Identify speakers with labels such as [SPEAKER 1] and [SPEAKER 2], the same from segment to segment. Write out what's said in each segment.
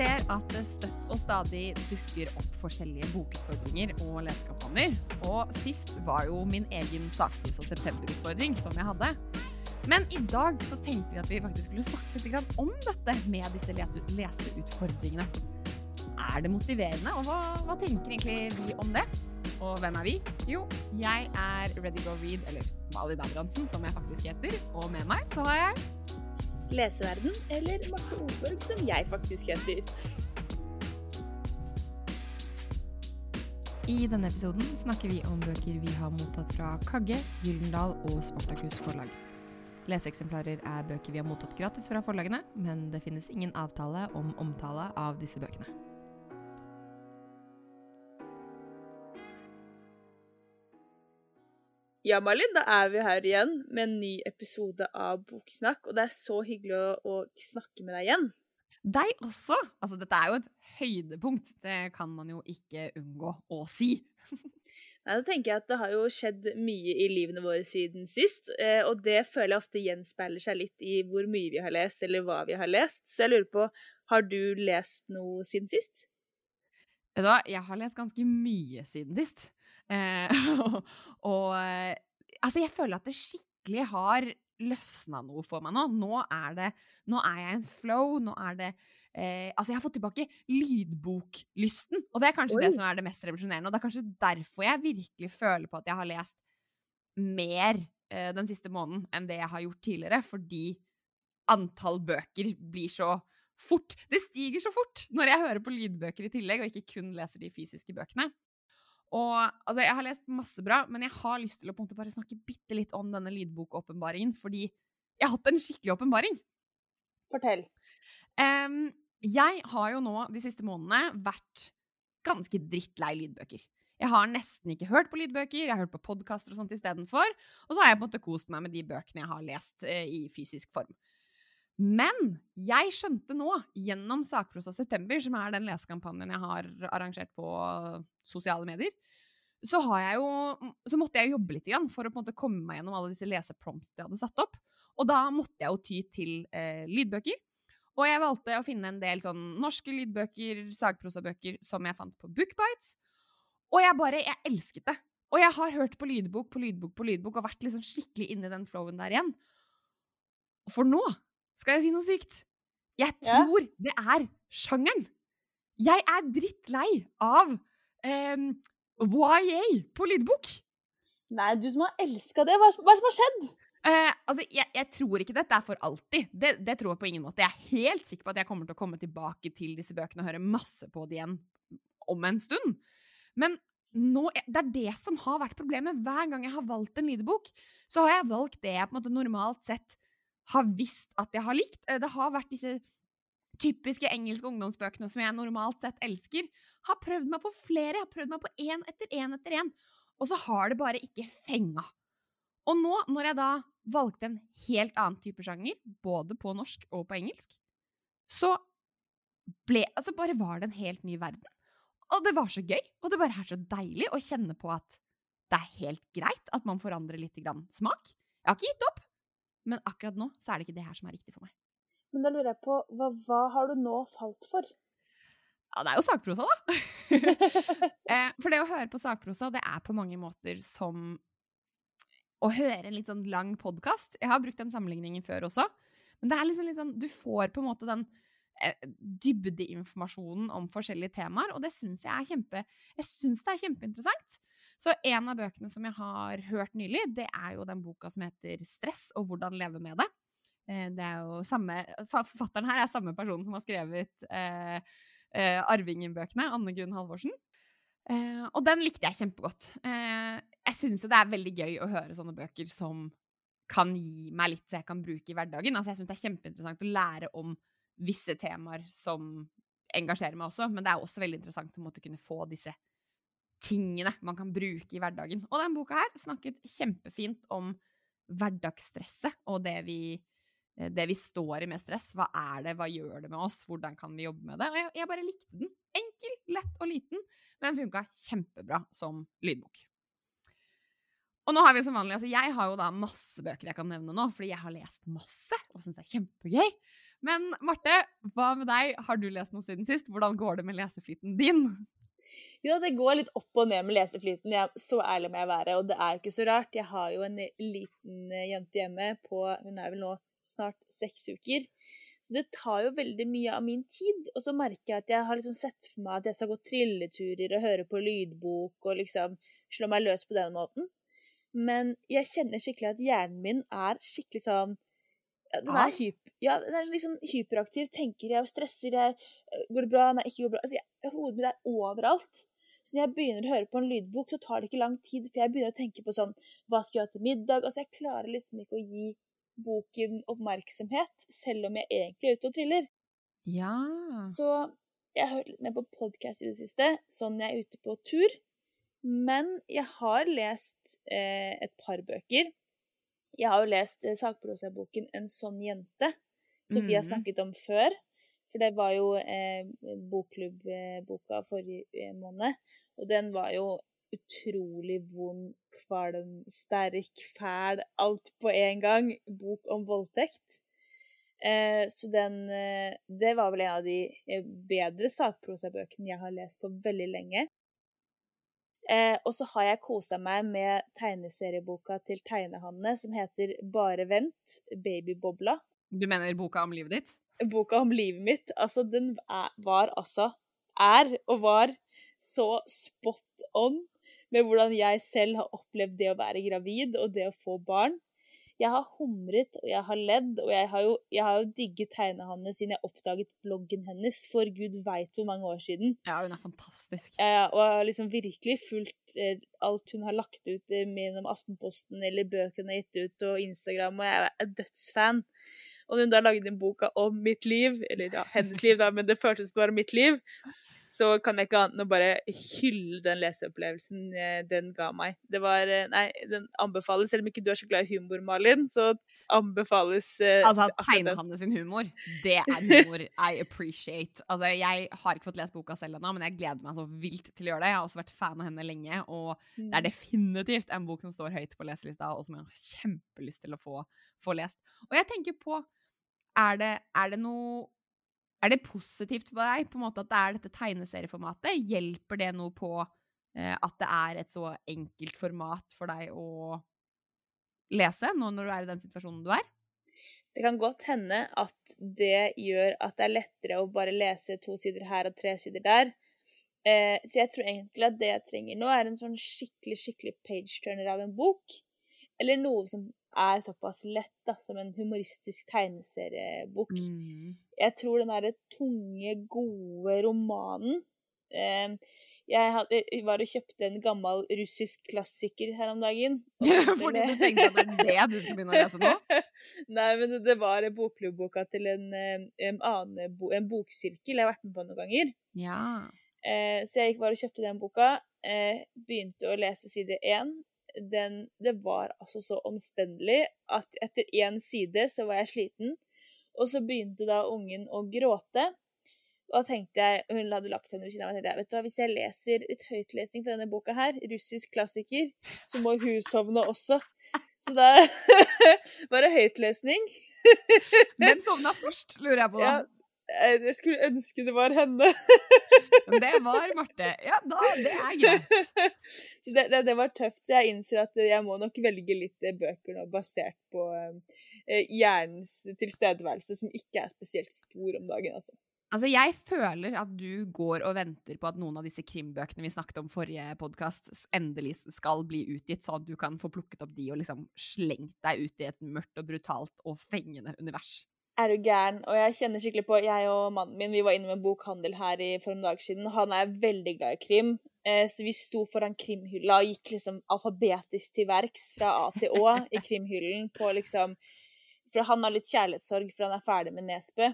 [SPEAKER 1] ser at det støtt og stadig dukker opp forskjellige bokutfordringer og lesekampanjer. Og sist var jo min egen sakpros- og septemberutfordring som jeg hadde. Men i dag så tenkte vi at vi faktisk skulle snakke litt om dette med disse leseutfordringene. Er det motiverende, og hva, hva tenker egentlig vi om det? Og hvem er vi? Jo, jeg er Ready Go Read, eller Mali Abrahamsen, som jeg faktisk heter. Og med meg så har jeg
[SPEAKER 2] Leseverden, eller Marte Olborg, som jeg faktisk heter.
[SPEAKER 1] I denne episoden snakker vi om bøker vi har mottatt fra Kagge, Gyldendal og Spartakus forlag. Leseeksemplarer er bøker vi har mottatt gratis fra forlagene, men det finnes ingen avtale om omtale av disse bøkene.
[SPEAKER 2] Ja, Malin, da er vi her igjen med en ny episode av Boksnakk, og det er så hyggelig å, å snakke med deg igjen.
[SPEAKER 1] Deg også! Altså, dette er jo et høydepunkt. Det kan man jo ikke unngå å si.
[SPEAKER 2] Nei, da tenker jeg at Det har jo skjedd mye i livene våre siden sist, eh, og det føler jeg ofte gjenspeiler seg litt i hvor mye vi har lest, eller hva vi har lest. Så jeg lurer på, har du lest noe siden sist?
[SPEAKER 1] Vet du hva, jeg har lest ganske mye siden sist. Eh, og altså, jeg føler at det skikkelig har løsna noe for meg nå. Nå er det Nå er jeg i en flow. Nå er det eh, Altså, jeg har fått tilbake lydboklysten. Og det er kanskje Oi. det som er det mest revolusjonerende. Og det er kanskje derfor jeg virkelig føler på at jeg har lest mer eh, den siste måneden enn det jeg har gjort tidligere. Fordi antall bøker blir så fort. Det stiger så fort når jeg hører på lydbøker i tillegg, og ikke kun leser de fysiske bøkene. Og altså, jeg har lest masse bra, men jeg har lyst til å på en måte bare snakke bitte litt om denne lydbokåpenbaringen, fordi jeg har hatt en skikkelig åpenbaring.
[SPEAKER 2] Fortell.
[SPEAKER 1] Um, jeg har jo nå de siste månedene vært ganske drittlei lydbøker. Jeg har nesten ikke hørt på lydbøker, jeg har hørt på podkaster og sånt istedenfor. Og så har jeg på en måte kost meg med de bøkene jeg har lest eh, i fysisk form. Men jeg skjønte nå, gjennom Sakprosa september, som er den lesekampanjen jeg har arrangert på sosiale medier, så, jo, så måtte jeg jobbe litt for å komme meg gjennom alle disse leseprompts jeg hadde satt opp. Og da måtte jeg jo ty til eh, lydbøker. Og jeg valgte å finne en del sånn norske lydbøker, sagprosabøker, som jeg fant på Bookbites. Og jeg bare Jeg elsket det. Og jeg har hørt på lydbok på lydbok på lydbok og vært liksom skikkelig inne i den flowen der igjen. For nå skal jeg si noe sykt? Jeg tror ja. det er sjangeren. Jeg er drittlei av um, YA på lydbok.
[SPEAKER 2] Nei, du som har elska det. Hva, hva som har skjedd?
[SPEAKER 1] Uh, altså, jeg, jeg, tror ikke dette er for alltid. Det, det, tror jeg på ingen måte. Jeg er helt sikker på at jeg kommer til å komme tilbake til disse bøkene og høre masse på det igjen om en stund. Men nå, det er det som har vært problemet. Hver gang jeg har valgt en lydbok, så har jeg valgt det jeg på en måte normalt sett har visst at jeg har likt. Eh, det har vært disse typiske engelske ungdomsbøkene som jeg normalt sett elsker. Har prøvd meg på flere. Jeg har prøvd meg på én etter én etter én. Og så har det bare ikke fenga. Og nå, når jeg da valgte en helt annen type sjanger, både på norsk og på engelsk, så ble Altså, bare var det en helt ny verden. Og det var så gøy, og det bare er så deilig å kjenne på at det er helt greit at man forandrer litt smak. Jeg har ikke gitt opp. Men akkurat nå så er det ikke det her som er riktig for meg.
[SPEAKER 2] Men da lurer jeg på, hva, hva har du nå falt for?
[SPEAKER 1] Ja, det er jo sakprosa, da. Eh, for det å høre på sakprosa, det er på mange måter som å høre en litt sånn lang podkast. Jeg har brukt den sammenligningen før også. Men det er liksom litt sånn Du får på en måte den eh, dybdeinformasjonen om forskjellige temaer, og det syns jeg er kjempe Jeg syns det er kjempeinteressant. Så en av bøkene som jeg har hørt nylig, det er jo den boka som heter 'Stress og hvordan leve med det'. Eh, det er jo samme, Forfatteren her er samme person som har skrevet eh, eh, Arvingen-bøkene, Anne Gunn Halvorsen. Eh, og den likte jeg kjempegodt. Eh, jeg syns jo det er veldig gøy å høre sånne bøker som kan gi meg litt så jeg kan bruke i hverdagen. Altså, jeg syns det er kjempeinteressant å lære om visse temaer som engasjerer meg også, men det er også veldig interessant å måtte kunne få disse tingene man kan bruke i hverdagen. Og denne boka her snakket kjempefint om hverdagsstresset og det vi, eh, det vi står i med stress. Hva er det, hva gjør det med oss, hvordan kan vi jobbe med det? Og jeg, jeg bare likte den. Enkel, lett og liten, men funka kjempebra som lydbok. Og nå har vi som vanlig, altså Jeg har jo da masse bøker jeg kan nevne nå, fordi jeg har lest masse og syns det er kjempegøy. Men Marte, hva med deg? Har du lest noe siden sist? Hvordan går det med leseflyten din?
[SPEAKER 2] Ja, det går litt opp og ned med leseflyten. Jeg, så ærlig må jeg være. Og det er ikke så rart. Jeg har jo en liten eh, jente hjemme på Hun er vel nå snart seks uker. Så det tar jo veldig mye av min tid. Og så merker jeg at jeg har liksom sett for meg at jeg skal gå trilleturer og høre på lydbok og liksom slå meg løs på den måten. Men jeg kjenner skikkelig at hjernen min er skikkelig sånn den er, hyp, ja, den er liksom hyperaktiv. Tenker jeg stresser. Jeg, eh, går det bra? Nei, ikke går det bra. Altså, jeg, hodet mitt er overalt. Så når jeg begynner å høre på en lydbok, så tar det ikke lang tid, for jeg begynner å tenke på sånn Hva skal jeg ha til middag? Altså, jeg klarer liksom ikke å gi boken oppmerksomhet, selv om jeg egentlig er ute og triller.
[SPEAKER 1] Ja.
[SPEAKER 2] Så jeg har hørt litt mer på podkast i det siste, sånn jeg er ute på tur. Men jeg har lest eh, et par bøker. Jeg har jo lest eh, sakprosaboken 'En sånn jente', som mm. vi har mm. snakket om før. For det var jo eh, bokklubbboka forrige eh, måned, og den var jo utrolig vond, kvalm, sterk, fæl, alt på en gang. Bok om voldtekt. Eh, så den eh, Det var vel en av de eh, bedre sakprosabøkene jeg har lest på veldig lenge. Eh, og så har jeg kosa meg med tegneserieboka til Tegnehanne som heter Bare vent, Babybobla.
[SPEAKER 1] Du mener boka om livet ditt?
[SPEAKER 2] Boka om livet mitt. Altså, den er, var altså Er og var så spot on med hvordan jeg selv har opplevd det å være gravid og det å få barn. Jeg har humret og jeg har ledd, og jeg har jo, jeg har jo digget tegnehanne siden jeg oppdaget bloggen hennes for gud veit hvor mange år siden.
[SPEAKER 1] Ja, hun er fantastisk.
[SPEAKER 2] Ja, og jeg har liksom virkelig fulgt eh, alt hun har lagt ut eh, gjennom Aftenposten eller bøkene hun har gitt ut, og Instagram, og jeg er dødsfan. Og når hun da lagde en boka om mitt liv, eller ja, hennes liv, da, men det føltes som det var mitt liv, så kan jeg ikke annet enn å bare hylle den leseopplevelsen eh, den ga meg. Det var eh, Nei, den anbefales, selv om ikke du er så glad i humor, Malin, så anbefales
[SPEAKER 1] uh, Altså, Tegnehanne sin humor, det er humor I appreciate. Altså, jeg har ikke fått lest boka selv ennå, men jeg gleder meg så vilt til å gjøre det. Jeg har også vært fan av henne lenge, og det er mm. definitivt en bok som står høyt på leselista, og som jeg har kjempelyst til å få, få lest. Og jeg tenker på er det, er det noe er det positivt for deg på en måte at det er dette tegneserieformatet? Hjelper det noe på eh, at det er et så enkelt format for deg å lese, nå når du er i den situasjonen du er?
[SPEAKER 2] Det kan godt hende at det gjør at det er lettere å bare lese to sider her og tre sider der. Eh, så jeg tror egentlig at det jeg trenger nå, er en sånn skikkelig, skikkelig page-turner av en bok. Eller noe som er såpass lett da, som en humoristisk tegneseriebok. Mm. Jeg tror den derre tunge, gode romanen eh, Jeg hadde, var og kjøpte en gammel russisk klassiker her om dagen.
[SPEAKER 1] Fordi du tenkte at det er det du skal begynne å lese nå?
[SPEAKER 2] Nei, men det, var bokklubbboka til en, en, annen en boksirkel jeg har vært med på noen ganger.
[SPEAKER 1] Ja.
[SPEAKER 2] Eh, så jeg gikk bare og kjøpte den boka. Eh, begynte å lese side én den Det var altså så omstendelig at etter én side så var jeg sliten. Og så begynte da ungen å gråte. Og da tenkte jeg, Hun hadde lagt henne ved siden av meg. tenkte jeg, vet du hva, Hvis jeg leser litt høytlesning fra denne boka her, russisk klassiker, så må hun sovne også. Så da var det høytlesning.
[SPEAKER 1] Hvem sovna først, lurer jeg på da? Ja,
[SPEAKER 2] jeg skulle ønske det var henne.
[SPEAKER 1] det var Marte. Ja, da, det er greit.
[SPEAKER 2] Så det, det, det, var tøft. Så jeg innser at jeg må nok velge litt eh, bøker nå basert på uh, hjernens tilstedeværelse, som ikke er spesielt stor om dagen, altså.
[SPEAKER 1] Altså, Jeg føler at du går og venter på at noen av disse krimbøkene vi snakket om forrige podkast, endelig skal bli utgitt, sånn at du kan få plukket opp de og liksom slengt deg ut i et mørkt og brutalt og fengende univers.
[SPEAKER 2] Er du gæren? Og jeg kjenner skikkelig på Jeg og mannen min vi var innom en bokhandel her i, for en dag siden. Han er veldig glad i krim, eh, så vi sto foran krimhylla og gikk liksom alfabetisk til verks fra A til Å i krimhyllen på liksom For han har litt kjærlighetssorg, for han er ferdig med Nesbø.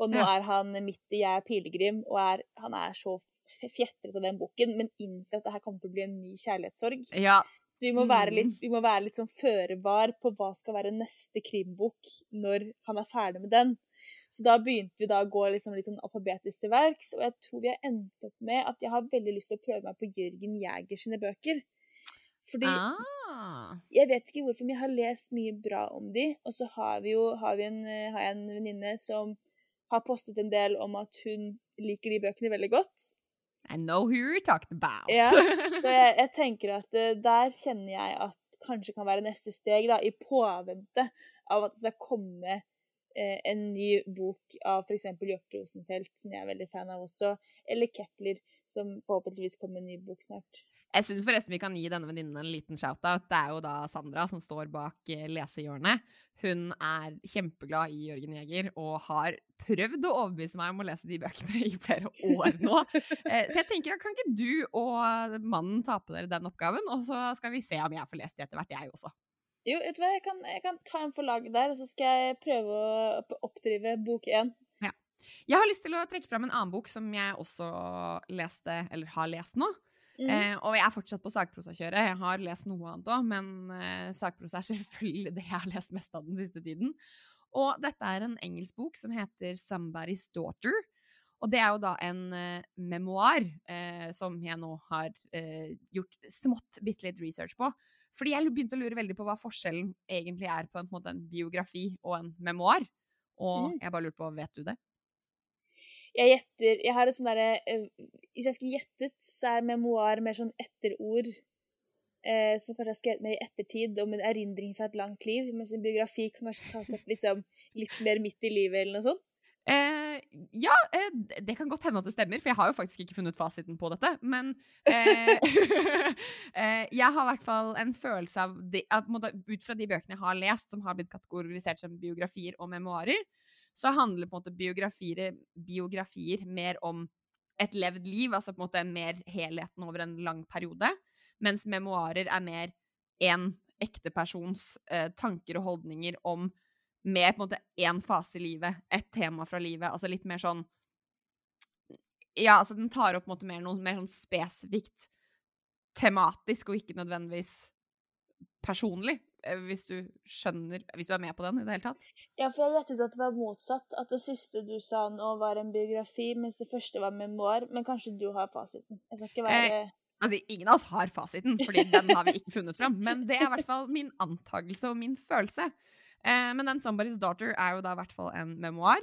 [SPEAKER 2] Og nå ja. er han midt i Jeg er pilegrim, og er, han er så fjetret av den boken, men innser at det her kommer til å bli en ny kjærlighetssorg.
[SPEAKER 1] Ja,
[SPEAKER 2] så vi må være litt, mm. vi må være litt sånn føre var på hva skal være neste krimbok når han er ferdig med den. Så da begynte vi da å gå liksom litt sånn alfabetisk til verks, og jeg tror vi har endt opp med at jeg har veldig lyst til å prøve meg på Jørgen Jæger sine bøker. Fordi
[SPEAKER 1] Ah.
[SPEAKER 2] jeg vet ikke hvorfor, men jeg har lest mye bra om de, og så har vi jo har vi en, har jeg en venninne som har postet en del om at hun liker de bøkene veldig godt.
[SPEAKER 1] I know who you're talking about.
[SPEAKER 2] Ja, Så jeg, jeg tenker at eh, der kjenner jeg at kanskje kan være neste steg, da, i påvente av at det skal komme eh, en ny bok av f.eks. Hjort Rosenfelt, som jeg er veldig fan av også, eller Kepler, som forhåpentligvis kommer en ny bok snart.
[SPEAKER 1] Jeg syns forresten vi kan gi denne venninnen en liten shout-out. Det er jo da Sandra som står bak eh, lesehjørnet. Hun er kjempeglad i Jørgen Jæger og har prøvd å overbevise meg om å lese de bøkene i flere år nå. Eh, Så jeg tenker at kan ikke du og mannen ta på dere den oppgaven, og så skal vi se om jeg får lest de etter hvert, jeg også.
[SPEAKER 2] Jo, vet du hva, jeg kan, jeg kan ta en for laget der, og så skal jeg prøve å oppdrive bok én.
[SPEAKER 1] Jeg har lyst til å trekke fram en annen bok som jeg også leste, eller har lest nå.
[SPEAKER 2] Mm.
[SPEAKER 1] Eh, og jeg er fortsatt på sakprosakjøret. Jeg har lest noe annet òg, men eh, sakprosa er selvfølgelig det jeg har lest mest av den siste tiden. Og dette er en engelsk bok som heter 'Somebody's Daughter'. Og det er jo da en eh, memoar eh, som jeg nå har eh, gjort smått bitte litt research på. Fordi jeg begynte å lure veldig på hva forskjellen egentlig er på en, på en, måte, en biografi og en memoar. Og
[SPEAKER 2] Mm.
[SPEAKER 1] jeg bare lurte på, vet du det?
[SPEAKER 2] Jeg gjetter Jeg har et sånn derre eh, Hvis jeg skulle gjettet, så er memoar mer sånn etterord. Eh, som kanskje er skrevet med i ettertid, om en erindring fra et langt liv. Mens en biografi kan kanskje tas opp liksom, litt mer midt i livet, eller noe sånt.
[SPEAKER 1] Eh, ja, eh, det kan godt hende at det stemmer, for jeg har jo faktisk ikke funnet fasiten på dette. Men eh, eh, jeg har i hvert fall en følelse av, de, at, Ut fra de bøkene jeg har lest, som har blitt kategorisert som biografier og memoarer, så handler på en måte biografier, biografier mer om et levd liv, altså på en måte mer helheten over en lang periode. Mens memoarer er mer én ekte persons eh, tanker og holdninger om med på en måte én fase i livet, et tema fra livet. Altså litt mer sånn Ja, altså den tar opp på en måte mer noe mer sånn spesifikt tematisk, og ikke nødvendigvis personlig. Eh, Hvis du skjønner Hvis du er med på den i det hele tatt.
[SPEAKER 2] Ja, for jeg gjettet at det var motsatt. At det siste du sa nå, var en biografi, mens det første var memoar. Men kanskje du har fasiten. Jeg skal ikke være
[SPEAKER 1] Altså, ingen av oss har fasiten, fordi den har vi ikke funnet fram. Men det er i hvert fall min antakelse og min følelse. Eh, men den 'Somebody's Daughter' er jo da i hvert fall en memoar.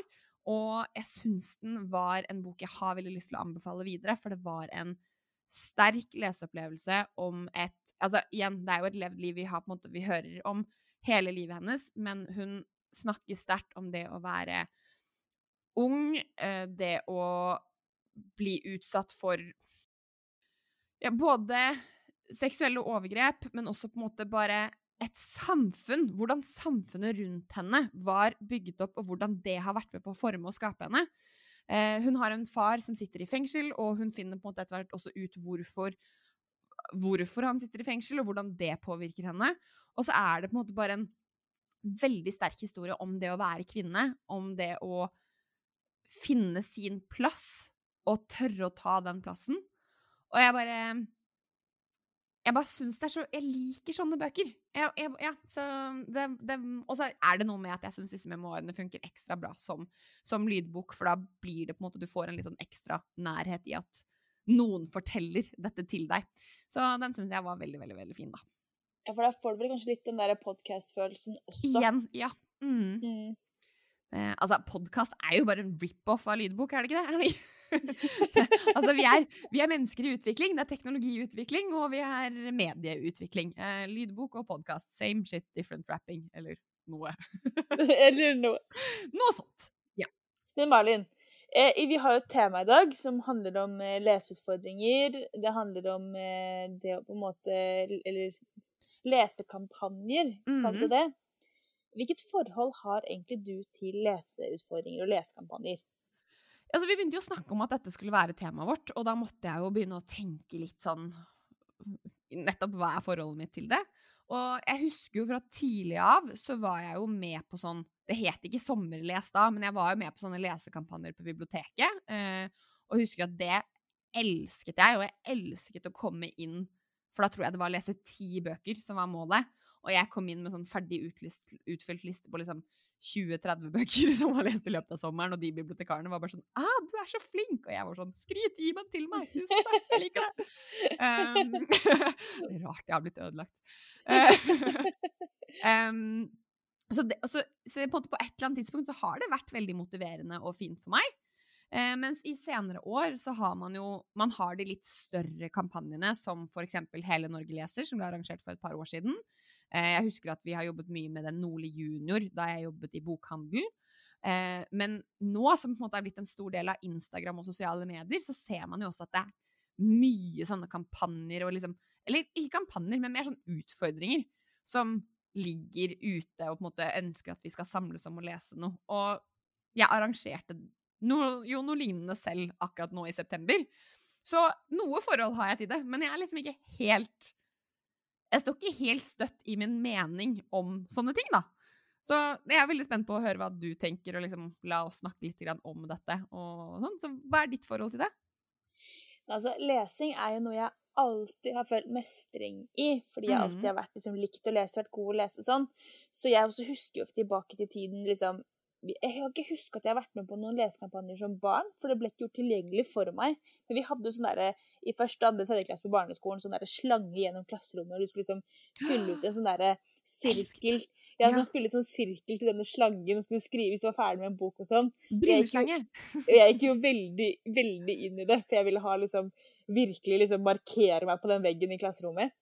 [SPEAKER 1] Og jeg syns den var en bok jeg har veldig lyst til å anbefale videre, for det var en sterk leseopplevelse om et Altså igjen, det er jo et levd liv vi har, på en måte, vi hører om hele livet hennes, men hun snakker sterkt om det å være ung, eh, det å bli utsatt for ja, både seksuelle overgrep, men også på en måte bare et samfunn. Hvordan samfunnet rundt henne var bygget opp, og hvordan det har vært med på å forme og skape henne. Eh, hun har en far som sitter i fengsel, og hun finner på en måte etter hvert også ut hvorfor, hvorfor han sitter i fengsel, og hvordan det påvirker henne. Og så er det på en måte bare en veldig sterk historie om det å være kvinne, om det å finne sin plass, og tørre å ta den plassen. Og jeg bare Jeg bare syns det er så Jeg liker sånne bøker. Jeg, jeg, ja, så det, det, og så er det noe med at jeg syns disse memoarene funker ekstra bra som, som lydbok, for da blir det på en måte Du får en litt sånn ekstra nærhet i at noen forteller dette til deg. Så den syns jeg var veldig, veldig veldig fin, da.
[SPEAKER 2] Ja, for da får du vel kanskje litt den der podcast-følelsen også.
[SPEAKER 1] Igjen, ja. Mm.
[SPEAKER 2] Mm.
[SPEAKER 1] Eh, altså, podkast er jo bare en rip-off av lydbok, er det ikke det? Er det? altså, vi er, vi er mennesker i utvikling. Det er teknologiutvikling, og vi er medieutvikling. Eh, lydbok og podkast. Same shit, different wrapping. Eller noe.
[SPEAKER 2] Eller noe.
[SPEAKER 1] Noe sånt.
[SPEAKER 2] Men Malin, eh, vi har jo et tema i dag som handler om eh, leseutfordringer. Det handler om eh, det å på en måte Eller lesekampanjer, kall det
[SPEAKER 1] Mhm.
[SPEAKER 2] det. Hvilket forhold har egentlig du til leseutfordringer og lesekampanjer?
[SPEAKER 1] Altså, vi begynte jo å snakke om at dette skulle være temaet vårt, og da måtte jeg jo begynne å tenke litt sånn Nettopp hva er forholdet mitt til det? Og jeg husker jo fra tidlig av så var jeg jo med på sånn Det het ikke Sommerles da, men jeg var jo med på sånne lesekampanjer på biblioteket. Eh, og husker at det elsket jeg, og jeg elsket å komme inn For da tror jeg det var å lese ti bøker som var målet. Og jeg kom inn med sånn ferdig utlyst, utfylt liste på liksom 20-30 bøker som var lest i løpet av sommeren, og de bibliotekarene var bare sånn ah, 'Du er så flink!' Og jeg var sånn 'Skryt! Gi meg til meg! Tusen takk! Jeg liker det!' Um, rart jeg har blitt ødelagt. um, så, det, så, så, på, på et eller annet tidspunkt så har det vært veldig motiverende og fint for meg. Eh, mens i senere år så har man jo Man har de litt større kampanjene, som f.eks. Hele Norge leser, som ble arrangert for et par år siden. Eh, jeg husker at vi har jobbet mye med den Nordli junior da jeg jobbet i bokhandel. Eh, men nå som på en måte er blitt en stor del av Instagram og sosiale medier, så ser man jo også at det er mye sånne kampanjer og liksom Eller ikke kampanjer, men mer sånn utfordringer som ligger ute og på en måte ønsker at vi skal samles om å lese noe. Og jeg arrangerte noe, jo noe lignende selv akkurat nå i september. Så noe forhold har jeg til det, men jeg er liksom ikke helt Jeg står ikke helt støtt i min mening om sånne ting, da. Så jeg er veldig spent på å høre hva du tenker, og liksom la oss snakke litt om dette. og sånn. Så hva er ditt forhold til det?
[SPEAKER 2] Altså, lesing er jo noe jeg alltid har følt mestring i, fordi jeg alltid mm. har vært liksom, likt å lese, vært god å lese og sånn. Så jeg også husker jo tilbake til tiden liksom jeg har ikke huska at jeg har vært med på noen lesekampanjer som barn, for det ble ikke gjort tilgjengelig for meg. Men vi hadde sånn derre i første, andre, tredje klasse på barneskolen sånn slange gjennom klasserommet, og du skulle liksom fylle ut en sånn derre sirkel. Ja, sånn, fylle sånn sirkel til denne slangen, og skulle skrive hvis du var ferdig med en bok og sånn. Jeg gikk jo veldig, veldig inn i det, for jeg ville ha liksom virkelig liksom markere meg på den veggen i klasserommet.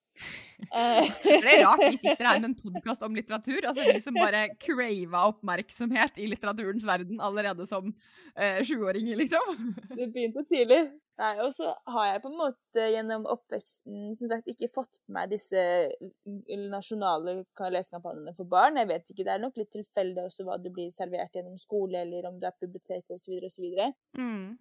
[SPEAKER 1] Eh, det er rart vi sitter her med en podkast om litteratur. Altså de som bare crava oppmerksomhet i litteraturens verden allerede som eh, sjuåringer, liksom.
[SPEAKER 2] Det begynte tidlig. Nei, og så har jeg på en måte gjennom oppveksten som sagt ikke fått med meg disse nasjonale lesekampanjene for barn. Jeg vet ikke, Det er nok litt tilfeldig også hva du blir servert gjennom skole, eller om du er bibliotek osv. osv. Mm.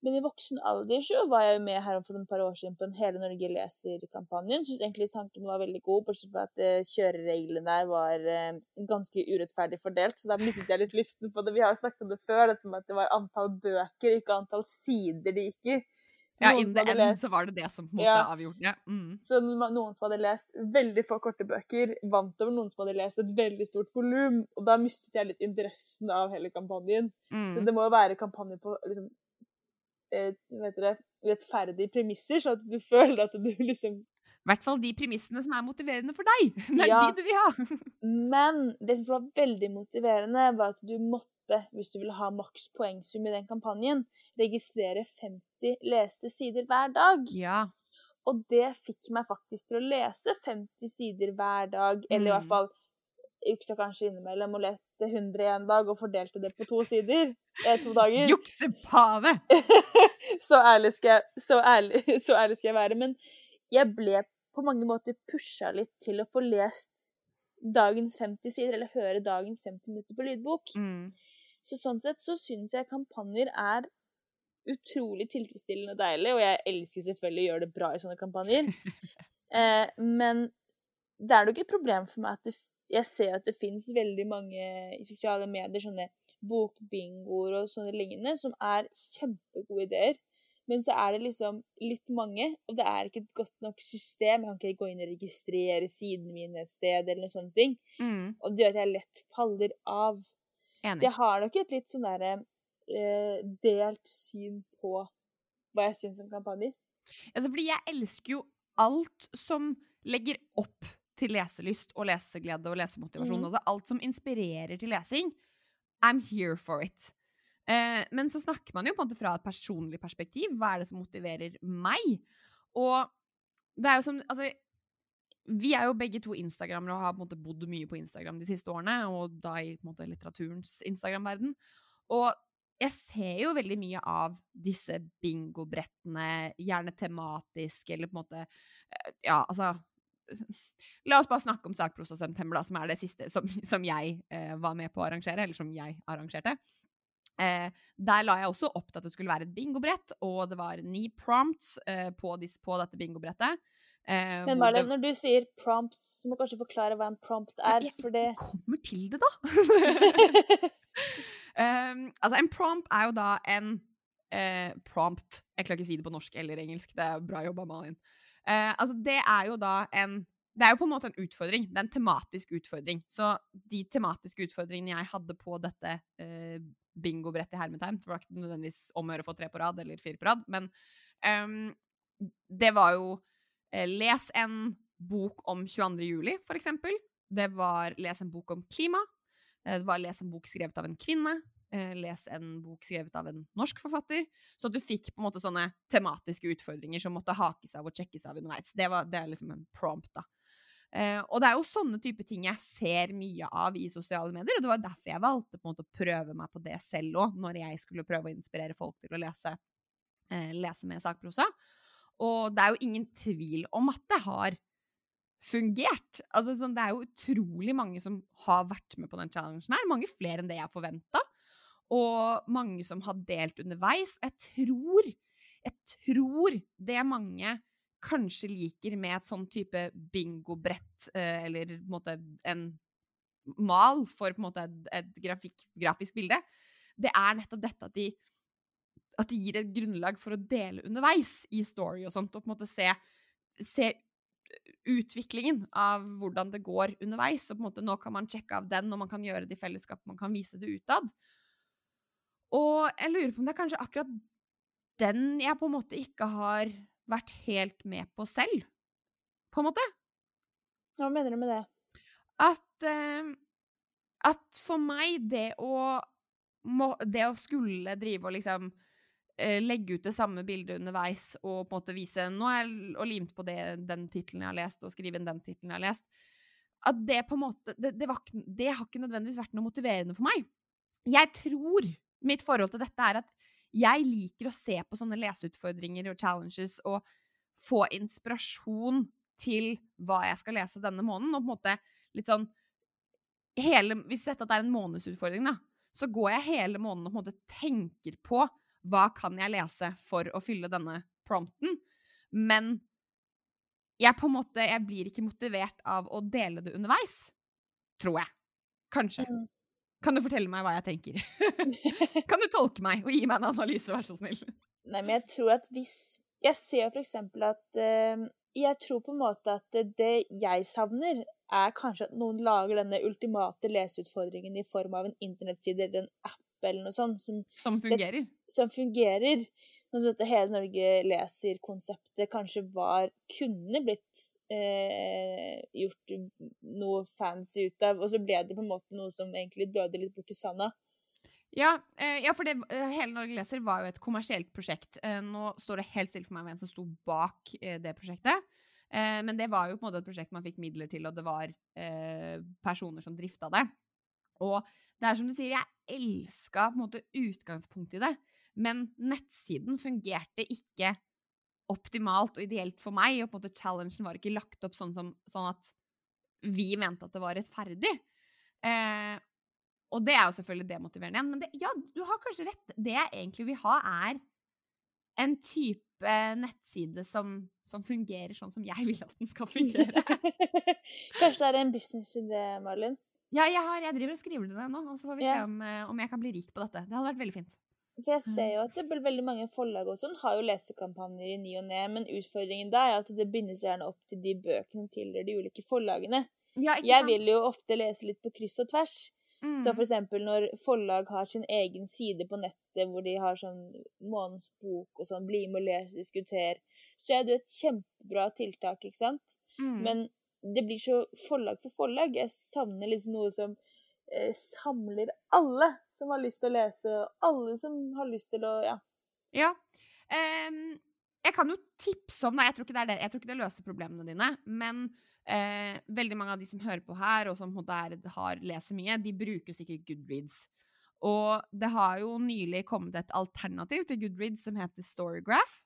[SPEAKER 2] Men i voksen alder så var jeg jo med her for noen par år siden på en Hele Norge leser-kampanjen. Syns egentlig tanken var veldig god, bortsett fra at uh, kjørereglene der var uh, ganske urettferdig fordelt. Så da mistet jeg litt lysten på det. Vi har jo snakket om det før, dette med at det var antall bøker, ikke antall sider det gikk i.
[SPEAKER 1] Så ja, in the end lest... så var det det som på en måte ja. avgjorde det. Mm.
[SPEAKER 2] Så noen som hadde lest veldig få korte bøker, vant over noen som hadde lest et veldig stort volum. Og da mistet jeg litt interessen av hele kampanjen. Mm. Så det må jo være kampanjen på liksom, eh, dere, rettferdige premisser, så at du føler at du liksom
[SPEAKER 1] i hvert fall de premissene som er motiverende for deg. Det er ja, de du vil ha.
[SPEAKER 2] men det som var veldig motiverende, var at du måtte, hvis du ville ha maks poengsum i den kampanjen, registrere 50 leste sider hver dag.
[SPEAKER 1] Ja.
[SPEAKER 2] Og det fikk meg faktisk til å lese 50 sider hver dag, eller i hvert mm. fall juksa kanskje innimellom og leste 100 en dag og fordelte det på to sider. Eh, to dager.
[SPEAKER 1] Juksepave!
[SPEAKER 2] så, ærlig jeg, så, ærlig, så ærlig skal jeg være. Men jeg ble på mange måter pusha litt til å få lest dagens 50 sider, eller høre dagens 50 minutter på lydbok. Mm. Så sånn sett så syns jeg kampanjer er utrolig tilfredsstillende og deilig, og jeg elsker selvfølgelig å gjøre det bra i sånne kampanjer. eh, men det er nok et problem for meg at det jeg ser at det finnes veldig mange i sosiale medier sånne bokbingoer og sånne lignende som er kjempegode ideer. Men så er det liksom litt mange, og det er ikke et godt nok system. Jeg kan ikke gå inn og registrere sidene mine et sted, eller noen sånne ting. Mm. Og det gjør at jeg lett faller av. Enig. Så jeg har nok et litt sånn derre eh, delt syn på hva jeg syns om kampanjer.
[SPEAKER 1] Altså, fordi jeg elsker jo alt som legger opp til leselyst og leseglede og lesemotivasjon. Mm. Altså alt som inspirerer til lesing. I'm here for it. Eh, men så snakker man jo på en måte fra et personlig perspektiv. Hva er det som motiverer meg? Og det er jo som Altså, vi er jo begge to instagrammere og har på en måte bodd mye på Instagram de siste årene, og da i på en måte litteraturens Instagram-verden. Og jeg ser jo veldig mye av disse bingobrettene, gjerne tematisk, eller på en måte eh, Ja, altså La oss bare snakke om Sakprosa September, da, som er det siste som, som jeg eh, var med på å arrangere, eller som jeg arrangerte. Eh, der la jeg også opp til at det skulle være et bingobrett, og det var ni prompts eh, på, dis, på, dette bingobrettet.
[SPEAKER 2] Eh, Men det... når du sier prompts, så må du kanskje forklare hva en prompt er,
[SPEAKER 1] jeg, fordi... Jeg kommer til det, da! um, altså, en prompt er jo da en eh, prompt Jeg klarer ikke å si det på norsk eller engelsk, det er bra jobba, Malin. Uh, altså, det er jo da en det er jo på en måte en utfordring. Det er en tematisk utfordring. Så de tematiske utfordringene jeg hadde på dette eh, bingobrettet i hermetegn, det var ikke nødvendigvis om å gjøre å få tre på rad eller fire på rad, men um, det var jo eh, Les en bok om 22. juli, for eksempel. Det var Les en bok om klima. Eh, det var Les en bok skrevet av en kvinne. Eh, les en bok skrevet av en norsk forfatter. Så at du fikk på en måte sånne tematiske utfordringer som måtte hakes av og sjekkes av underveis. Det, var, det er liksom en prompt, da. Uh, og det er jo sånne type ting jeg ser mye av i sosiale medier, og det var derfor jeg valgte på en måte å prøve meg på det selv òg, når jeg skulle prøve å inspirere folk til å lese, uh, lese med sakprosa. Og det er jo ingen tvil om at det har fungert. Altså, sånn, det er jo utrolig mange som har vært med på den challengen her, mange flere enn det jeg forventa, og mange som har delt underveis. Og jeg tror, jeg tror det mange kanskje liker med et sånn type bingobrett, eh, eller på en måte en mal for på en måte et, et grafisk bilde, det er nettopp dette at de, at de gir et grunnlag for å dele underveis i story og sånt, og på en måte se, se utviklingen av hvordan det går underveis. Og på en måte nå kan man sjekke av den, og man kan gjøre det i fellesskap, man kan vise det utad. Og jeg lurer på om det er kanskje akkurat den jeg på en måte ikke har vært helt med på selv, på en måte.
[SPEAKER 2] Hva mener du med det?
[SPEAKER 1] At, uh, at for meg, det å, må, det å skulle drive og liksom uh, legge ut det samme bildet underveis og på en måte vise Nå har jeg limt på det, den tittelen jeg har lest, og skrive inn den tittelen jeg har lest. At det på en måte det, det, var, det har ikke nødvendigvis vært noe motiverende for meg. Jeg tror mitt forhold til dette er at jeg liker å se på sånne leseutfordringer og challenges og få inspirasjon til hva jeg skal lese denne måneden, og på en måte litt sånn hele, Hvis dette er en månedsutfordring, da, så går jeg hele måneden og på en måte tenker på hva kan jeg lese for å fylle denne prompten, men jeg på en måte, jeg blir ikke motivert av å dele det underveis. Tror jeg. Kanskje. Mm. Kan du fortelle meg hva jeg tenker? kan du tolke meg og gi meg en analyse, vær så snill?
[SPEAKER 2] Nei, men jeg tror at hvis Jeg ser for eksempel at uh, Jeg tror på en måte at det jeg savner, er kanskje at noen lager denne ultimate leseutfordringen i form av en internettside eller en app eller noe sånt. Som,
[SPEAKER 1] som fungerer?
[SPEAKER 2] Det, som fungerer. Noe sånn at Hele Norge leser-konseptet kanskje var Kunne blitt eh, gjort noe fancy ut av. Og så ble det på en måte noe som egentlig døde litt bort i sanda.
[SPEAKER 1] Ja, eh, ja, for det, eh, Hele Norge leser var jo et kommersielt prosjekt. Eh, nå står det helt stille for meg hvem som sto bak eh, det prosjektet. Eh, men det var jo på en måte et prosjekt man fikk midler til, og det var personer som drifta det. Og det er som du sier, jeg elska på en måte utgangspunktet i det, men nettsiden fungerte ikke optimalt og ideelt for meg, og på en måte challengen var ikke lagt opp sånn, som, sånn at vi mente at det var rettferdig. Eh, og det er jo selvfølgelig demotiverende igjen, men det, ja, du har kanskje rett. Det jeg egentlig vil ha, er en type nettside som, som fungerer sånn som jeg vil at den skal fungere.
[SPEAKER 2] kanskje det er en businessidé, Marlin?
[SPEAKER 1] Ja, jeg, har, jeg, driver og skriver det nå, og så får vi yeah. se om, eh, om jeg kan bli rik på dette. Det hadde vært veldig fint.
[SPEAKER 2] For jeg ser jo at det blir veldig mange forlag og sånn har jo lesekampanjer i ny og ne, men utfordringen da er at det bindes gjerne opp til de bøkene til de ulike forlagene. Ja, jeg vil jo ofte lese litt på kryss og tvers. Mm. Så for eksempel når forlag har sin egen side på nettet hvor de har sånn månedens bok og sånn, bli med og les, diskuter, så er det jo et kjempebra tiltak, ikke sant? Mm. Men det blir så forlag for forlag. Jeg savner liksom noe som samler alle som har lyst til å lese, og alle som har lyst til å Ja.
[SPEAKER 1] ja. Um, jeg kan jo tipse om Nei, jeg tror ikke det, det. Jeg tror ikke det løser problemene dine, men uh, veldig mange av de som hører på her, og som der har, leser mye, de bruker sikkert Goodreads. Og det har jo nylig kommet et alternativ til Goodreads som heter Storygraph.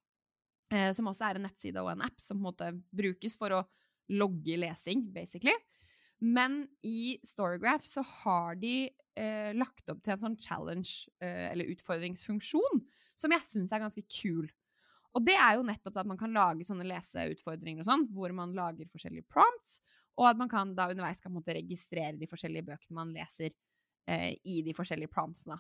[SPEAKER 1] Uh, som også er en nettside og en app som måte brukes for å logge lesing, basically. Men i Storygraph så har de eh, lagt opp til en sånn challenge, eh, eller utfordringsfunksjon, som jeg syns er ganske kul. Og det er jo nettopp at man kan lage sånne leseutfordringer og sånn, hvor man lager forskjellige prompts, og at man kan da underveis kan måtte registrere de forskjellige bøkene man leser eh, i de forskjellige promptsene.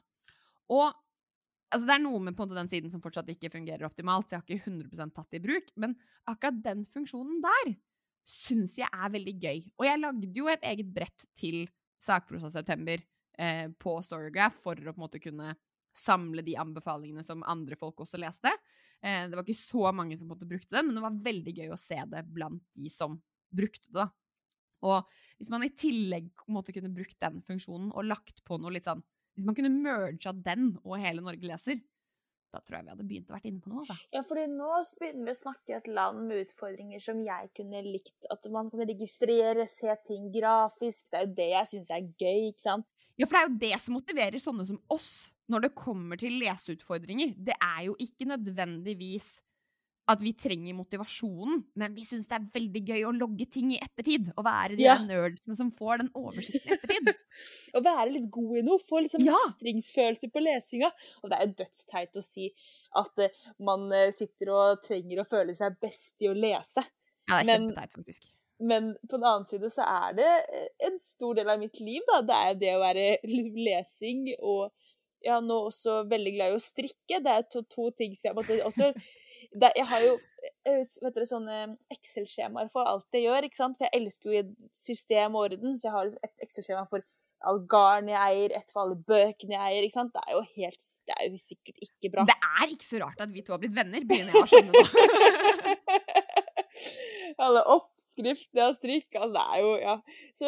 [SPEAKER 1] Og altså, det er noe med på den siden som fortsatt ikke fungerer optimalt, så jeg har ikke 100 tatt det i bruk, men akkurat den funksjonen der syns jeg er veldig gøy. Og jeg lagde jo et eget brett til Sakprosa September eh, på Storygraph for å på en måte kunne samle de anbefalingene som andre folk også leste. Eh, det var ikke så mange som på en måte brukte det, men det var veldig gøy å se det blant de som brukte det. da. Og hvis man i tillegg på en måte kunne brukt den funksjonen og lagt på noe litt sånn Hvis man kunne merga den og Hele Norge leser, da tror jeg vi hadde begynt å være inne på noe. altså.
[SPEAKER 2] Ja, fordi nå begynner vi å snakke et land med utfordringer som jeg kunne likt. At man kan registrere, se ting grafisk. Det er jo det jeg syns er gøy, ikke sant?
[SPEAKER 1] Ja, for det er jo det som motiverer sånne som oss når det kommer til leseutfordringer. Det er jo ikke nødvendigvis at vi trenger motivasjonen, men vi syns det er veldig gøy å logge ting i ettertid. Og være de
[SPEAKER 2] Ja.
[SPEAKER 1] nerdsene som får den oversikten i ettertid.
[SPEAKER 2] Å være litt god i noe. Få liksom
[SPEAKER 1] Ja.
[SPEAKER 2] mestringsfølelse på lesinga. Og det er jo dødsteit å si at uh, man eh, sitter og trenger å føle seg best i å lese.
[SPEAKER 1] Ja, det er
[SPEAKER 2] Men-
[SPEAKER 1] kjempeteit, faktisk.
[SPEAKER 2] Men på den annen side så er det eh, en stor del av mitt liv, da. Det er det å være lesing og ja, nå også veldig glad i å strikke. Det er to, to ting som jeg måtte også det, Jeg har jo eh, vet dere, sånne Excel-skjemaer for alt jeg gjør, ikke sant. For jeg elsker jo system og orden, så jeg har liksom et Excel-skjema for all garn jeg eier, et for alle bøkene jeg eier, ikke sant. Det er jo helt Det er jo sikkert ikke bra.
[SPEAKER 1] Det er ikke så rart at vi to har blitt venner, begynner jeg å skjønne nå.
[SPEAKER 2] Alle oppskriftene jeg har strikka, altså, det er jo Ja. Så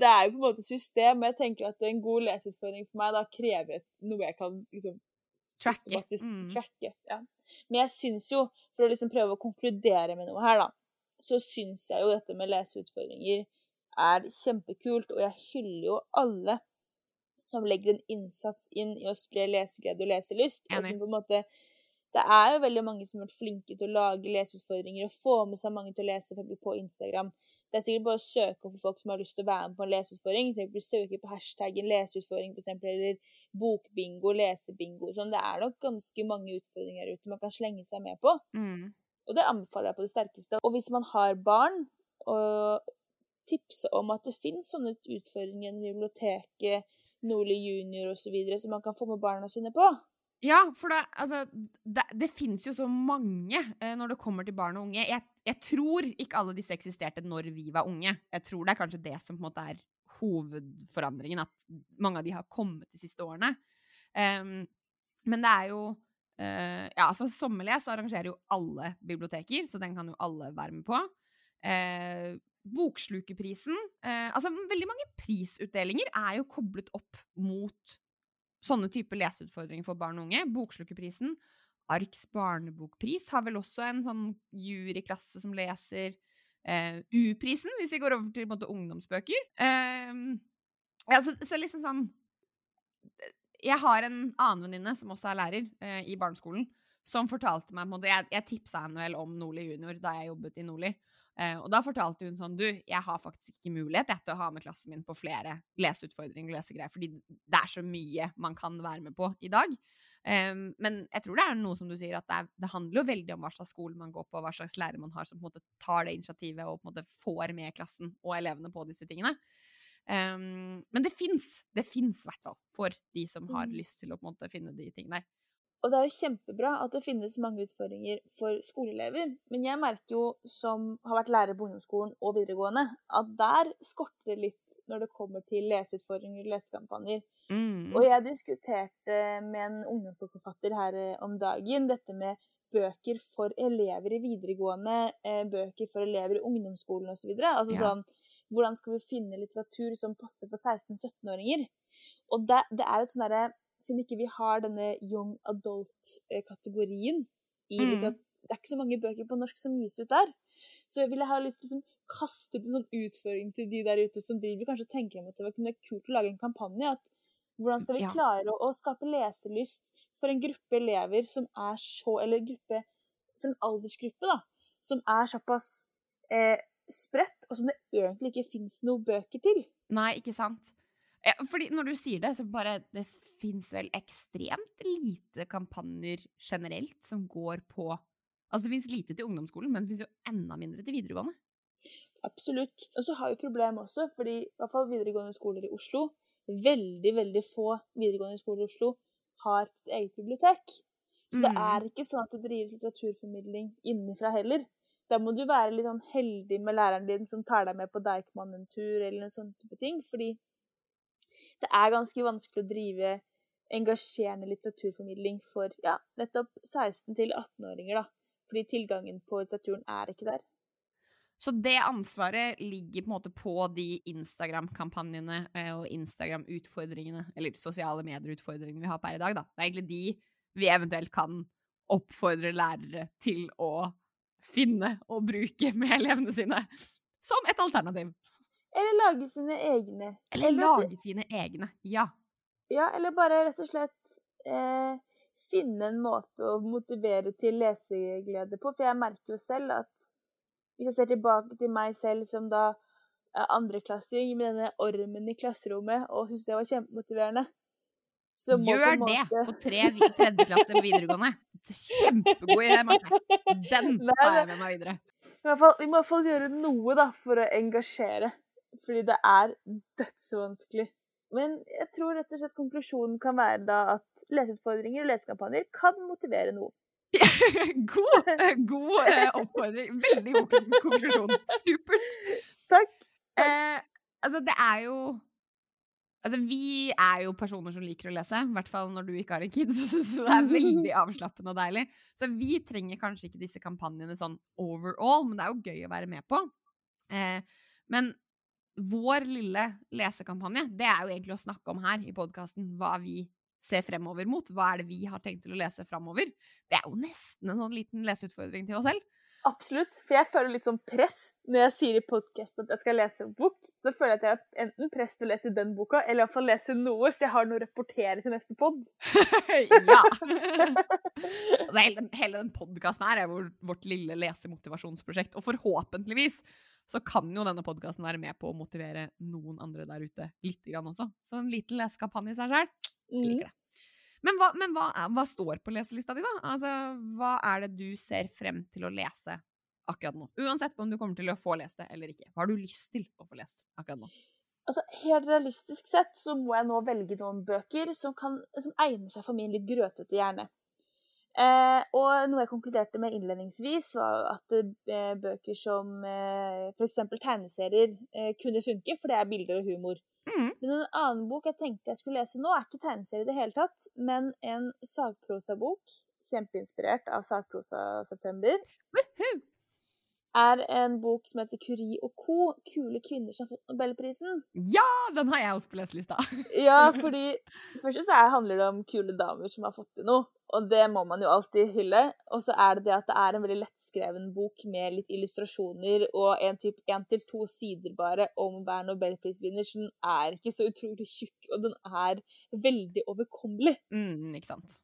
[SPEAKER 2] det er jo på en måte system. Men jeg tenker at en god leseutfordring for meg da krever noe jeg kan liksom
[SPEAKER 1] Tracke. Mm.
[SPEAKER 2] tracke. Ja. Men jeg syns jo, for å liksom prøve å konkludere med noe her, da, så syns jeg jo dette med leseutfordringer er kjempekult, og jeg hyller jo alle som legger en innsats inn i å spre leseglede og leselyst. Og som på en måte Det er jo veldig mange som har vært flinke til å lage leseutfordringer og få med seg mange til å lese på Instagram. Det er sikkert bare å søke for folk som har lyst til å være med på en leseutfordring. For eksempel søke på hashtaggen leseutfordring, f.eks., eller bokbingo, lesebingo. Sånn. Det er nok ganske mange utfordringer der ute man kan slenge seg med på.
[SPEAKER 1] Mm.
[SPEAKER 2] Og det anbefaler jeg på det sterkeste. Og hvis man har barn, og tipse om at det finnes sånne utfordringer i biblioteket, Nordli junior osv., som man kan få med barna sine på.
[SPEAKER 1] Ja, for det, altså, det, det fins jo så mange eh, når det kommer til barn og unge. Jeg, jeg tror ikke alle disse eksisterte når vi var unge. Jeg tror det er kanskje det som på en måte er hovedforandringen, at mange av de har kommet de siste årene. Um, men det er jo uh, Ja, altså Sommerles arrangerer jo alle biblioteker, så den kan jo alle være med på. Uh, Bokslukerprisen uh, Altså, veldig mange prisutdelinger er jo koblet opp mot sånne type leseutfordringer for barn og unge. Bokslukerprisen, Arks barnebokpris har vel også en sånn juryklasse som leser. Eh, U-prisen, hvis vi går over til måte, ungdomsbøker. Eh, ja, så, så liksom sånn Jeg har en annen venninne som også er lærer eh, i barneskolen, som fortalte meg på en måte, Jeg, jeg tipsa henne vel om Nordli junior da jeg jobbet i Nordli. Eh, og da fortalte hun sånn Du, jeg har faktisk ikke mulighet til å ha med klassen min på flere leseutfordringer og lesegreier, fordi det er så mye man kan være med på i dag. Um, men jeg tror det er noe som du sier, at det, er, det handler jo veldig om hva slags skole man går på, hva slags lærer man har som på en måte tar det initiativet og på en måte får med klassen og elevene på disse tingene. Um, men det fins, det fins i hvert fall, for de som har
[SPEAKER 2] Mm.
[SPEAKER 1] lyst til å på en måte finne de tingene der.
[SPEAKER 2] Og det er jo kjempebra at det finnes mange utfordringer for skoleelever. Men jeg merker jo, som har vært lærer på ungdomsskolen og videregående, at der skorter det litt når det kommer til leseutfordringer og lesekampanjer.
[SPEAKER 1] Mm.
[SPEAKER 2] Og jeg diskuterte med en ungdomsbokforfatter her eh, om dagen dette med bøker for elever i videregående, eh, bøker for elever i ungdomsskolen osv. Altså
[SPEAKER 1] Ja.
[SPEAKER 2] sånn Hvordan skal vi finne litteratur som passer for 16-17-åringer? Og det, det er et sånn derre Siden ikke vi har denne young adult-kategorien i
[SPEAKER 1] Mm.
[SPEAKER 2] Det er ikke så mange bøker på norsk som gis ut der. Så jeg ville ha lyst til å liksom kaste ut en sånn utføring til de der ute som driver kanskje tenker om at det var kunne kult å lage en kampanje. at Hvordan skal vi
[SPEAKER 1] Ja.
[SPEAKER 2] klare å, å skape leselyst for en gruppe elever som er så Eller gruppe For en aldersgruppe, da. Som er såpass eh, spredt, og som det egentlig ikke fins noen bøker til.
[SPEAKER 1] Nei, ikke sant? Ja, fordi når du sier det, så bare Det fins vel ekstremt lite kampanjer generelt som går på Altså, det fins lite til ungdomsskolen, men det fins jo enda mindre til videregående.
[SPEAKER 2] Absolutt. Og så har vi problem også, fordi i hvert fall videregående skoler i Oslo Veldig, veldig få videregående skoler i Oslo har sitt eget bibliotek. Så det
[SPEAKER 1] Mm.
[SPEAKER 2] er ikke sånn at det drives litteraturformidling innenfra heller. Da må du være litt sånn heldig med læreren din som tar deg med på Deichman en tur, eller noen sånne type ting. Fordi det er ganske vanskelig å drive engasjerende litteraturformidling for ja, nettopp 16- til 18-åringer, da. Fordi tilgangen på litteraturen er ikke der.
[SPEAKER 1] Så det ansvaret ligger på en måte på de Instagram-kampanjene eh, og Instagram-utfordringene, eller sosiale medier-utfordringene vi har per i dag, da. Det er egentlig de vi eventuelt kan oppfordre lærere til å finne og bruke med elevene sine som et alternativ.
[SPEAKER 2] Eller lage sine egne.
[SPEAKER 1] Eller lage sine egne, ja.
[SPEAKER 2] Ja, eller bare rett og slett eh, finne en måte å motivere til leseglede på. For jeg merker jo selv at hvis jeg ser tilbake til meg selv som da andreklassing med denne ormen i klasserommet og syns det var kjempemotiverende
[SPEAKER 1] Gjør måte... det på tre tredjeklasse på videregående. Kjempegod idé, Marte. Den tar jeg med meg videre.
[SPEAKER 2] Fall, vi må i hvert fall gjøre noe da, for å engasjere. Fordi det er dødsvanskelig. Men jeg tror rett og slett konklusjonen kan være da at leseutfordringer og lesekampanjer kan motivere noe.
[SPEAKER 1] god, god eh, oppfordring. Veldig god konklusjon. Supert.
[SPEAKER 2] Takk.
[SPEAKER 1] Eh, altså, det er jo Altså, vi er jo personer som liker å lese, i hvert fall når du ikke har en kid. Så det er veldig avslappende og deilig. Så vi trenger kanskje ikke disse kampanjene sånn overall, men det er jo gøy å være med på. Eh, men vår lille lesekampanje, det er jo egentlig å snakke om her i podkasten hva vi ser fremover mot. Hva er det vi har tenkt til å lese fremover? Det er jo nesten en sånn liten leseutfordring til oss selv.
[SPEAKER 2] Absolutt. For jeg føler litt sånn press når jeg sier i podkasten at jeg skal lese en bok. Så føler jeg at jeg har enten press til å lese den boka, eller iallfall lese noe, så jeg har noe å rapportere til neste pod.
[SPEAKER 1] ja! altså, hele, hele den podkasten her er vårt lille lesemotivasjonsprosjekt. Og forhåpentligvis så kan jo denne podkasten være med på å motivere noen andre der ute litt grann også. Så en liten lesekampanje i seg sjøl. Liker det. Men, hva, men hva, hva, står på leselista di, da? Altså, hva er det du ser frem til å lese akkurat nå? Uansett om du kommer til å få lest det eller ikke. Hva har du lyst til å få lest akkurat nå?
[SPEAKER 2] Altså, Helt realistisk sett så må jeg nå velge noen bøker som, kan, som egner seg for min litt grøtete hjerne. Eh, og noe jeg konkluderte med innledningsvis, var at eh, bøker som eh, f.eks. tegneserier eh, kunne funke, for det er bilder og humor. Mm. Men en annen bok jeg tenkte jeg skulle lese nå, er ikke tegneserie i det hele tatt, men en sagprosabok, kjempeinspirert av Sagprosa September. Woohoo! Er en bok som heter Curie og co. Kule kvinner som har fått Nobelprisen.
[SPEAKER 1] Ja, den har jeg også på leselista.
[SPEAKER 2] ja, fordi først så handler det om kule damer som har fått til noe, og det må man jo alltid hylle. Og så er det det at det er en veldig lettskreven bok med litt illustrasjoner og en typ én til to sider bare om hver nobelprisvinner, så den er ikke så utrolig tjukk, og den er veldig overkommelig.
[SPEAKER 1] Mm, ikke sant.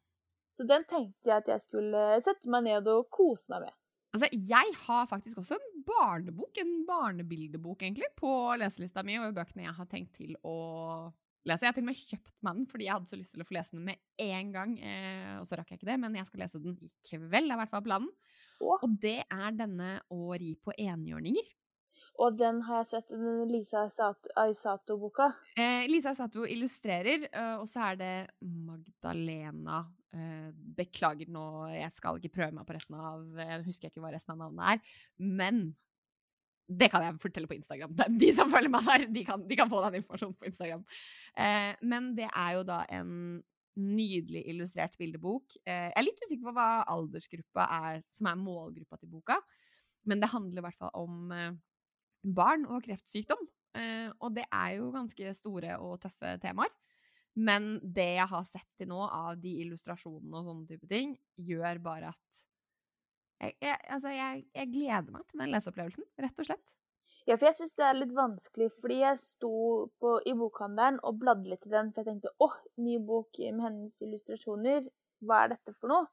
[SPEAKER 2] Så den tenkte jeg at jeg skulle sette meg ned og kose meg med.
[SPEAKER 1] Altså, jeg har faktisk også en barnebok, en barnebildebok, egentlig, på leselista mi og bøkene jeg har tenkt til å lese. Jeg har til og med kjøpt meg den fordi jeg hadde så lyst til å få lese den med en gang. Eh, og så rakk jeg ikke det, men jeg skal lese den i kveld, er i hvert fall planen. Og det er denne Å ri på enhjørninger.
[SPEAKER 2] Og den har jeg sett, den Lisa Aisato-boka.
[SPEAKER 1] Eh, Lisa Aisato illustrerer, uh, og så er det Magdalena eh, Beklager nå, jeg skal ikke prøve meg på resten av Jeg husker ikke hva resten av navnet er. Men det kan jeg fortelle på Instagram. De som følger meg der, de kan, de kan få den informasjonen på Instagram. Eh, men det er jo da en nydelig illustrert bildebok. jeg er litt usikker på hva aldersgruppa er som er målgruppa til boka, men det handler i hvert fall om barn og kreftsykdom. Eh, og det er jo ganske store og tøffe temaer. Men det jeg har sett til nå av de illustrasjonene og sånne type ting, gjør bare at jeg, jeg, altså jeg, jeg gleder meg til den leseopplevelsen, rett og slett.
[SPEAKER 2] Ja, for jeg syns det er litt vanskelig, fordi jeg sto på, i bokhandelen og bladde litt i den, for jeg tenkte åh, ny bok med hennes illustrasjoner, hva er dette for noe?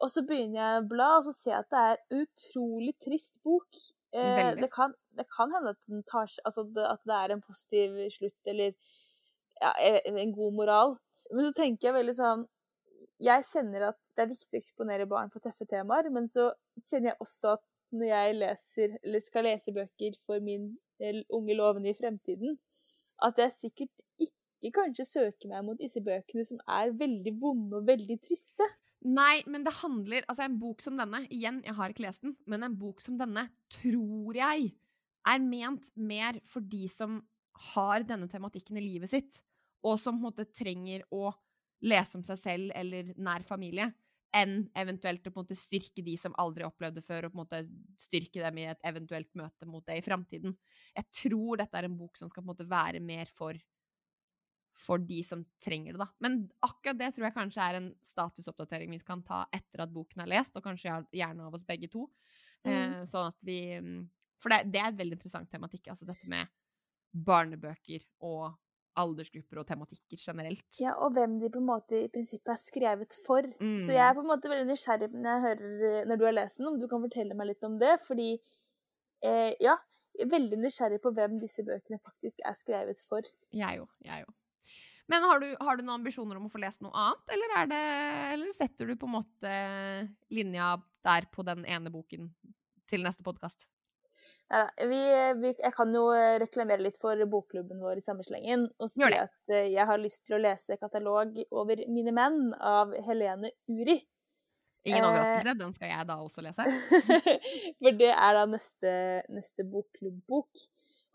[SPEAKER 2] Og så begynner jeg å bla, og så ser jeg at det er en utrolig trist bok. Eh, det, kan, det, kan, hende at, tar, altså at, det, er en positiv slutt, eller ja, en god moral. Men så tenker jeg veldig sånn Jeg kjenner at det er viktig å eksponere barn for tøffe temaer, men så kjenner jeg også at når jeg leser, eller skal lese bøker for min unge lovende i fremtiden, at jeg sikkert ikke kanskje søker meg mot disse bøkene som er veldig vonde og veldig triste.
[SPEAKER 1] Nei, men det handler Altså, en bok som denne Igjen, jeg har ikke lest den, men en bok som denne tror jeg er ment mer for de som har denne tematikken i livet sitt, og som på en måte trenger å lese om seg selv eller nær familie, enn eventuelt å på en måte styrke de som aldri opplevde det før, og på en måte styrke dem i et eventuelt møte mot det i framtiden. Jeg tror dette er en bok som skal på en måte være mer for for de som trenger det, da. Men akkurat det tror jeg kanskje er en statusoppdatering vi kan ta etter at boken er lest, og kanskje gjerne av oss begge to. Mm. Eh, sånn at vi mm, For det, det, er et veldig interessant tematikk, altså dette med barnebøker og aldersgrupper og tematikker generelt.
[SPEAKER 2] Ja, og hvem de på en måte i prinsippet er skrevet for. Mm. Så jeg er på en måte veldig nysgjerrig når jeg hører når du har lest den, om du kan fortelle meg litt om det. Fordi eh, ja, jeg er veldig nysgjerrig på hvem disse bøkene faktisk er skrevet for.
[SPEAKER 1] Jeg òg. Jeg òg. Men har du, har du, noen ambisjoner om å få lest noe annet, eller, det, eller setter du på en måte linja der på den ene boken til neste podkast?
[SPEAKER 2] Ja, vi, vi, jeg kan jo reklamere litt for bokklubben vår i samme slengen og si at eh, jeg har lyst til å lese katalog over mine menn av Helene Uri.
[SPEAKER 1] Ingen eh, overraskelse, den skal jeg da også lese.
[SPEAKER 2] for det er da neste, neste bokklubb-bok.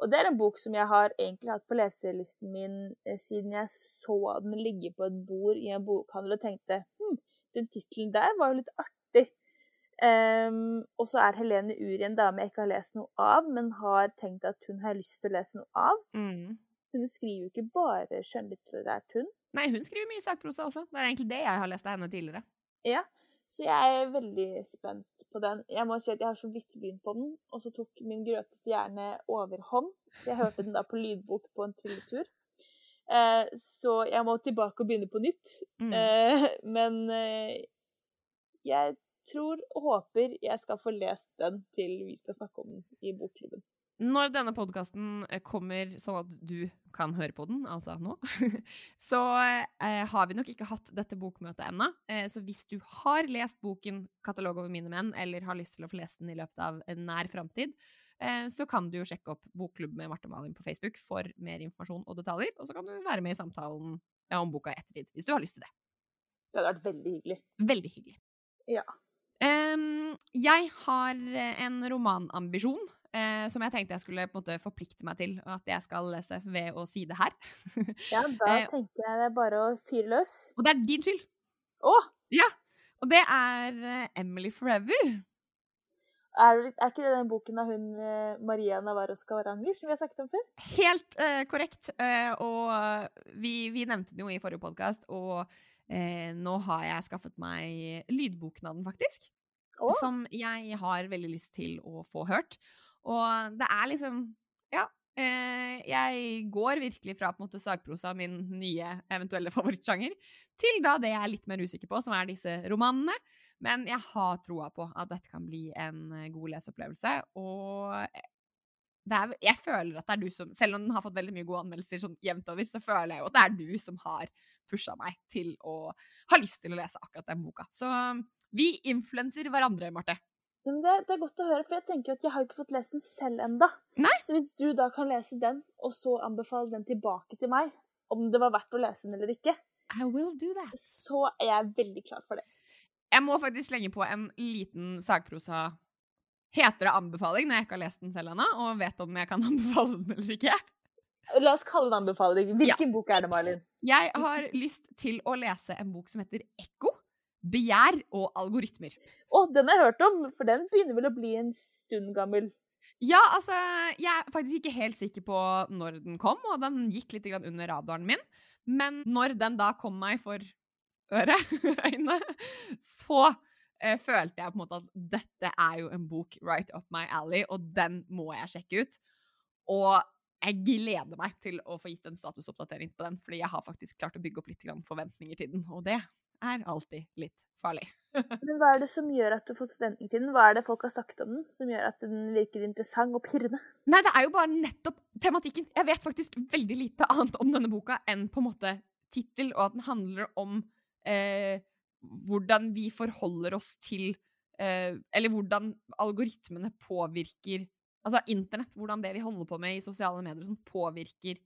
[SPEAKER 2] Og det er en bok som jeg har egentlig hatt på leselisten min eh, siden jeg så den ligge på et bord i en bokhandel og tenkte hm, den tittelen der var jo litt artig. Um, og så er Helene Uri en dame jeg ikke har lest noe av, men har tenkt at hun har lyst til å lese noe av. Mm. Hun skriver jo ikke bare skjønnlitterært, hun.
[SPEAKER 1] Nei, hun skriver mye sakprosa også. Det er egentlig det jeg har lest av henne tidligere.
[SPEAKER 2] Ja, så jeg er veldig spent på den. Jeg må si at jeg har så vidt begynt på den, og så tok min grøtete hjerne overhånd. Jeg hørte den da på lydbok på en trilletur. Eh, så jeg må tilbake og begynne på nytt. Mm. Eh, men eh, jeg tror og håper jeg skal få lest den til vi skal snakke om den i bokklubben.
[SPEAKER 1] Når denne podkasten eh, kommer sånn at du kan høre på den, altså nå, så eh, har vi nok ikke hatt dette bokmøtet ennå. Eh, så hvis du har lest boken 'Katalog over mine menn', eller har lyst til å få lest den i løpet av en nær framtid, eh, så kan du jo sjekke opp Bokklubb med Marte Malin på Facebook for mer informasjon og detaljer. Og så kan du være med i samtalen om boka i ettertid, hvis du har lyst til det.
[SPEAKER 2] Det hadde vært veldig hyggelig.
[SPEAKER 1] Veldig hyggelig.
[SPEAKER 2] Ja.
[SPEAKER 1] Um, jeg har en romanambisjon eh, som jeg tenkte jeg skulle på en måte forplikte meg til at jeg skal lese ved å si det her.
[SPEAKER 2] ja, da eh, tenker jeg det er bare å fyre løs.
[SPEAKER 1] Og det er din skyld.
[SPEAKER 2] Å!
[SPEAKER 1] Ja. Og det er eh, Emily Forever.
[SPEAKER 2] Er, det, er, ikke det den boken av hun eh, Maria Navarro Scavaranger som vi har snakket om før?
[SPEAKER 1] Helt uh, korrekt. Uh, og vi, vi, nevnte den jo i forrige podkast, og uh, nå har jeg skaffet meg lydboken av den, faktisk. Oh. Som jeg har veldig lyst til å få hørt. Og det er liksom Ja. Eh, jeg går virkelig fra på en måte sagprosa, min nye eventuelle favorittsjanger, til da det jeg er litt mer usikker på, som er disse romanene. Men jeg har troa på at dette kan bli en eh, god leseopplevelse. Og er, jeg føler at det er du som Selv om den har fått veldig mye gode anmeldelser sånn jevnt over, så føler jeg jo at det er du som har pusha meg til å ha lyst til å lese akkurat den boka. Så vi influenser hverandre, Marte.
[SPEAKER 2] Men det, det, er godt å høre, for jeg tenker at jeg har ikke fått lest den selv enda.
[SPEAKER 1] Nei.
[SPEAKER 2] Så hvis du da kan lese den, og så anbefale den tilbake til meg, om det var verdt å lese den eller ikke,
[SPEAKER 1] I will do that.
[SPEAKER 2] så er jeg veldig klar for det.
[SPEAKER 1] Jeg må faktisk slenge på en liten sagprosa Heter det anbefaling når jeg ikke har lest den selv ennå, og vet om jeg kan anbefale den eller ikke?
[SPEAKER 2] La oss kalle det anbefaling. Hvilken ja. bok er det, Malin?
[SPEAKER 1] Jeg har lyst til å lese en bok som heter Ekko begjær og algoritmer.
[SPEAKER 2] Å, den har jeg hørt om, for den begynner vel å bli en stund gammel.
[SPEAKER 1] Ja, altså, jeg er faktisk ikke helt sikker på når den kom, og den gikk litt under radaren min. Men når den da kom meg for øret, øynene, så uh, følte jeg på en måte at dette er jo en bok right up my alley, og den må jeg sjekke ut. Og jeg gleder meg til å få gitt en statusoppdatering på den, fordi jeg har faktisk klart å bygge opp litt forventninger til den, og det er alltid litt farlig.
[SPEAKER 2] Men hva er det som gjør at du får forventning til den? Hva er det folk har sagt om den som gjør at den virker interessant og pirrende?
[SPEAKER 1] Nei, det er jo bare nettopp tematikken. Jeg vet faktisk veldig lite annet om denne boka enn på en måte tittel, og at den handler om eh, hvordan vi forholder oss til eh, Eller hvordan algoritmene påvirker Altså internett, hvordan det vi holder på med i sosiale medier, sånn, påvirker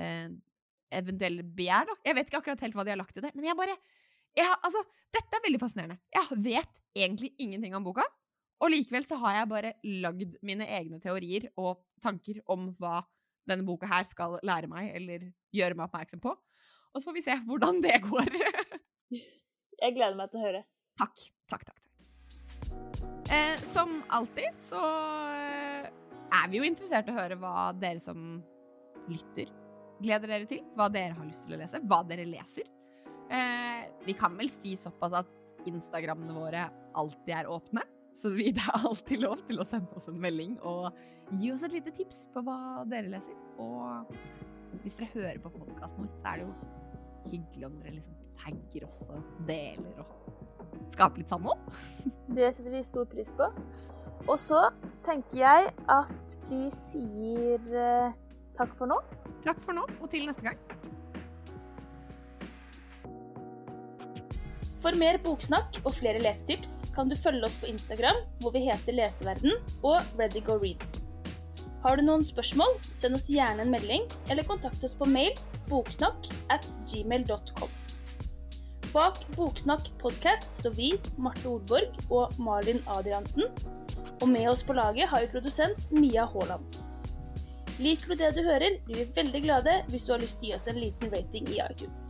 [SPEAKER 1] eh, eventuelle begjær. da. Jeg vet ikke akkurat helt hva de har lagt i det, men jeg bare jeg, altså, dette er veldig fascinerende. Jeg vet egentlig ingenting om boka, og likevel så har jeg bare lagd mine egne teorier og tanker om hva denne boka her skal lære meg eller gjøre meg oppmerksom på. Og så får vi se hvordan det går.
[SPEAKER 2] jeg gleder meg til å høre.
[SPEAKER 1] Takk. Takk, takk. takk. Eh, som alltid så eh, er vi jo interessert i å høre hva dere som lytter, gleder dere til. Hva dere har lyst til å lese. Hva dere leser. Eh, vi kan vel si såpass at Instagrammene våre alltid er åpne. Så det er alltid lov til å sende oss en melding og gi oss et lite tips på hva dere leser. Og hvis dere hører på podkasten vår, så er det jo hyggelig om dere liksom tagger oss og deler og skaper litt samhold.
[SPEAKER 2] Det setter vi stor pris på. Og så tenker jeg at vi sier eh, takk for nå.
[SPEAKER 1] Takk for nå, og til neste gang.
[SPEAKER 2] For mer boksnakk og flere lesetips kan du følge oss på Instagram, hvor vi heter Leseverden, og Ready Go Read. Har du noen spørsmål, send oss gjerne en melding, eller kontakt oss på mail boksnakk at gmail.com. Bak Boksnakk podkast står vi, Marte Olborg og Malin Adriansen. Og med oss på laget har vi produsent Mia Haaland. Liker du det du hører, blir vi veldig glade hvis du har lyst til å gi oss en liten rating i iTunes.